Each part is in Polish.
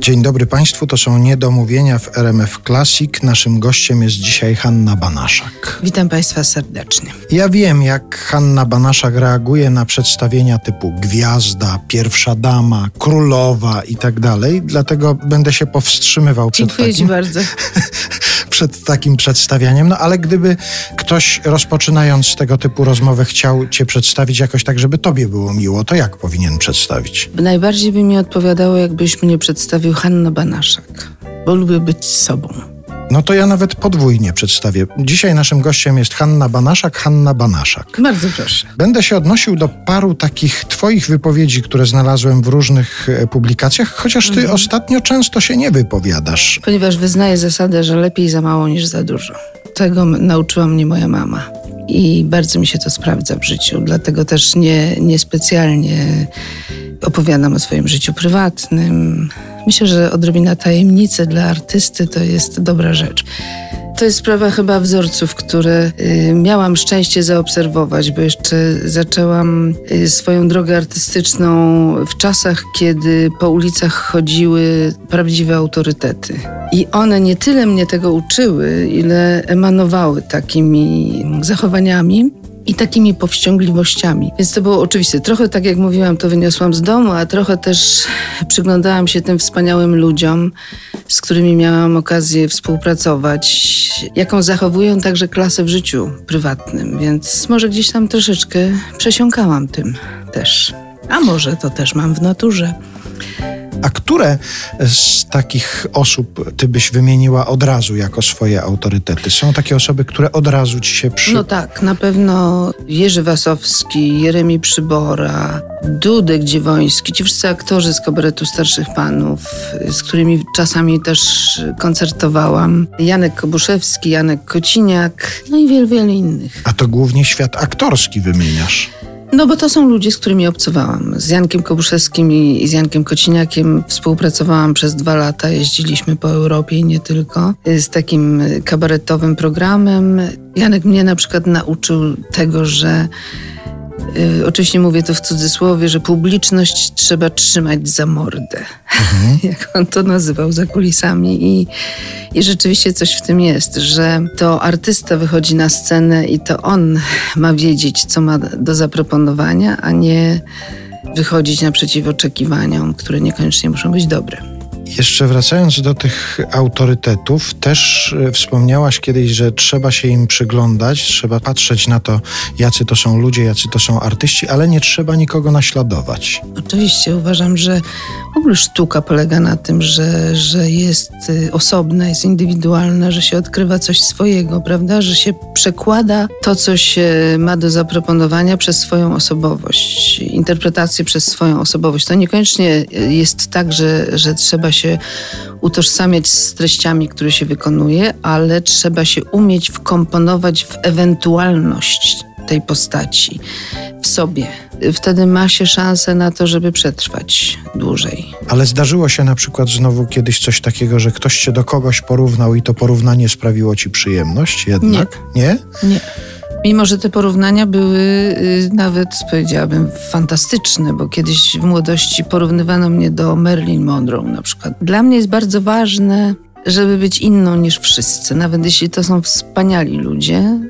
Dzień dobry Państwu, to są Niedomówienia w RMF Classic. Naszym gościem jest dzisiaj Hanna Banaszak. Witam Państwa serdecznie. Ja wiem, jak Hanna Banaszak reaguje na przedstawienia typu Gwiazda, Pierwsza Dama, Królowa i tak dalej, dlatego będę się powstrzymywał przed Dziękuję takim, Ci bardzo. przed takim przedstawianiem. No ale gdyby ktoś rozpoczynając tego typu rozmowę chciał Cię przedstawić jakoś tak, żeby Tobie było miło, to jak powinien przedstawić? Najbardziej by mi odpowiadało, jakbyś mnie przedstawił Hanna Banaszak, bo lubię być sobą. No to ja nawet podwójnie przedstawię. Dzisiaj naszym gościem jest Hanna Banaszak, Hanna Banaszak. Bardzo proszę. Będę się odnosił do paru takich Twoich wypowiedzi, które znalazłem w różnych e, publikacjach, chociaż Ty ostatnio często się nie wypowiadasz. Ponieważ wyznaję zasadę, że lepiej za mało niż za dużo. Tego nauczyła mnie moja mama. I bardzo mi się to sprawdza w życiu, dlatego też nie, niespecjalnie opowiadam o swoim życiu prywatnym. Myślę, że odrobina tajemnicy dla artysty to jest dobra rzecz. To jest sprawa chyba wzorców, które y, miałam szczęście zaobserwować, bo jeszcze zaczęłam y, swoją drogę artystyczną w czasach, kiedy po ulicach chodziły prawdziwe autorytety. I one nie tyle mnie tego uczyły, ile emanowały takimi zachowaniami, i takimi powściągliwościami. Więc to było oczywiste. Trochę tak jak mówiłam, to wyniosłam z domu, a trochę też przyglądałam się tym wspaniałym ludziom, z którymi miałam okazję współpracować, jaką zachowują także klasę w życiu prywatnym. Więc może gdzieś tam troszeczkę przesiąkałam tym też. A może to też mam w naturze. A które z takich osób Ty byś wymieniła od razu jako swoje autorytety? Są takie osoby, które od razu Ci się przy... No tak, na pewno Jerzy Wasowski, Jeremi Przybora, Dudek Dziewoński, ci wszyscy aktorzy z kabaretu Starszych Panów, z którymi czasami też koncertowałam. Janek Kobuszewski, Janek Kociniak, no i wielu, wielu innych. A to głównie świat aktorski wymieniasz. No bo to są ludzie, z którymi obcowałam. Z Jankiem Kobuszewskim i z Jankiem Kociniakiem współpracowałam przez dwa lata. Jeździliśmy po Europie i nie tylko. Z takim kabaretowym programem. Janek mnie na przykład nauczył tego, że oczywiście mówię to w cudzysłowie, że publiczność trzeba trzymać za mordę. Jak on to nazywał za kulisami. I, I rzeczywiście coś w tym jest, że to artysta wychodzi na scenę i to on ma wiedzieć, co ma do zaproponowania, a nie wychodzić naprzeciw oczekiwaniom, które niekoniecznie muszą być dobre. Jeszcze wracając do tych autorytetów, też e, wspomniałaś kiedyś, że trzeba się im przyglądać, trzeba patrzeć na to, jacy to są ludzie, jacy to są artyści, ale nie trzeba nikogo naśladować. Oczywiście uważam, że w ogóle sztuka polega na tym, że, że jest y, osobna, jest indywidualna, że się odkrywa coś swojego, prawda? Że się przekłada to, co się ma do zaproponowania przez swoją osobowość, interpretację przez swoją osobowość. To niekoniecznie y, jest tak, że, że trzeba się utożsamiać z treściami, które się wykonuje, ale trzeba się umieć wkomponować w ewentualność tej postaci w sobie. Wtedy ma się szansę na to, żeby przetrwać dłużej. Ale zdarzyło się na przykład znowu kiedyś coś takiego, że ktoś cię do kogoś porównał i to porównanie sprawiło ci przyjemność jednak? Nie. Nie. Mimo, że te porównania były y, nawet, powiedziałabym, fantastyczne, bo kiedyś w młodości porównywano mnie do Marilyn Monroe na przykład. Dla mnie jest bardzo ważne, żeby być inną niż wszyscy, nawet jeśli to są wspaniali ludzie.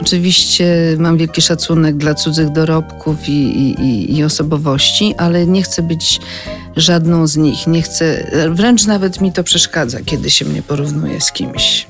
Oczywiście mam wielki szacunek dla cudzych dorobków i, i, i- osobowości, ale nie chcę być żadną z nich. Nie chcę, wręcz nawet mi to przeszkadza, kiedy się mnie porównuje z kimś.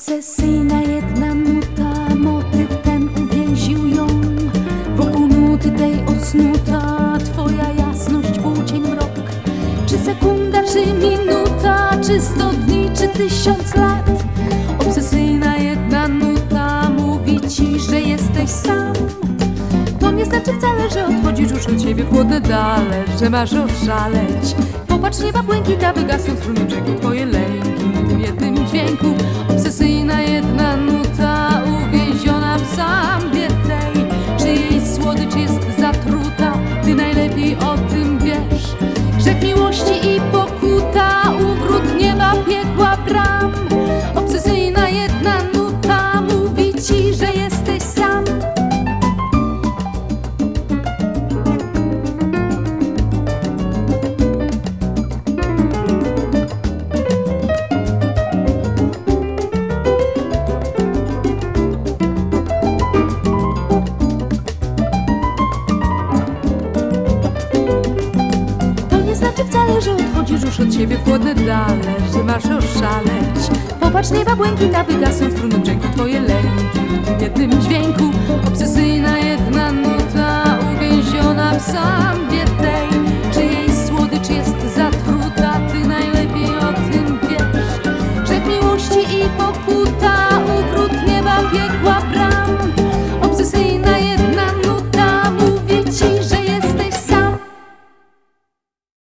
Obsesyjna jedna nuta, motyw ten uwięził ją. Wokół nuty tej osnuta, twoja jasność, płócień mrok. Czy sekunda, czy minuta, czy sto dni, czy tysiąc lat? Obsesyjna jedna nuta mówi ci, że jesteś sam. To nie znaczy wcale, że odchodzisz już od siebie w chłodne dale Że masz oszaleć. Popatrz, nieba błękita wygasną struny brzegu Twoje lęki siebie w chłodne dale Że masz oszaleć. Popatrz, nieba błękita wygasą struny brzegu Twoje lęki. W jednym dźwięku Obsesyjna jedna nuta Uwięziona w sambie tej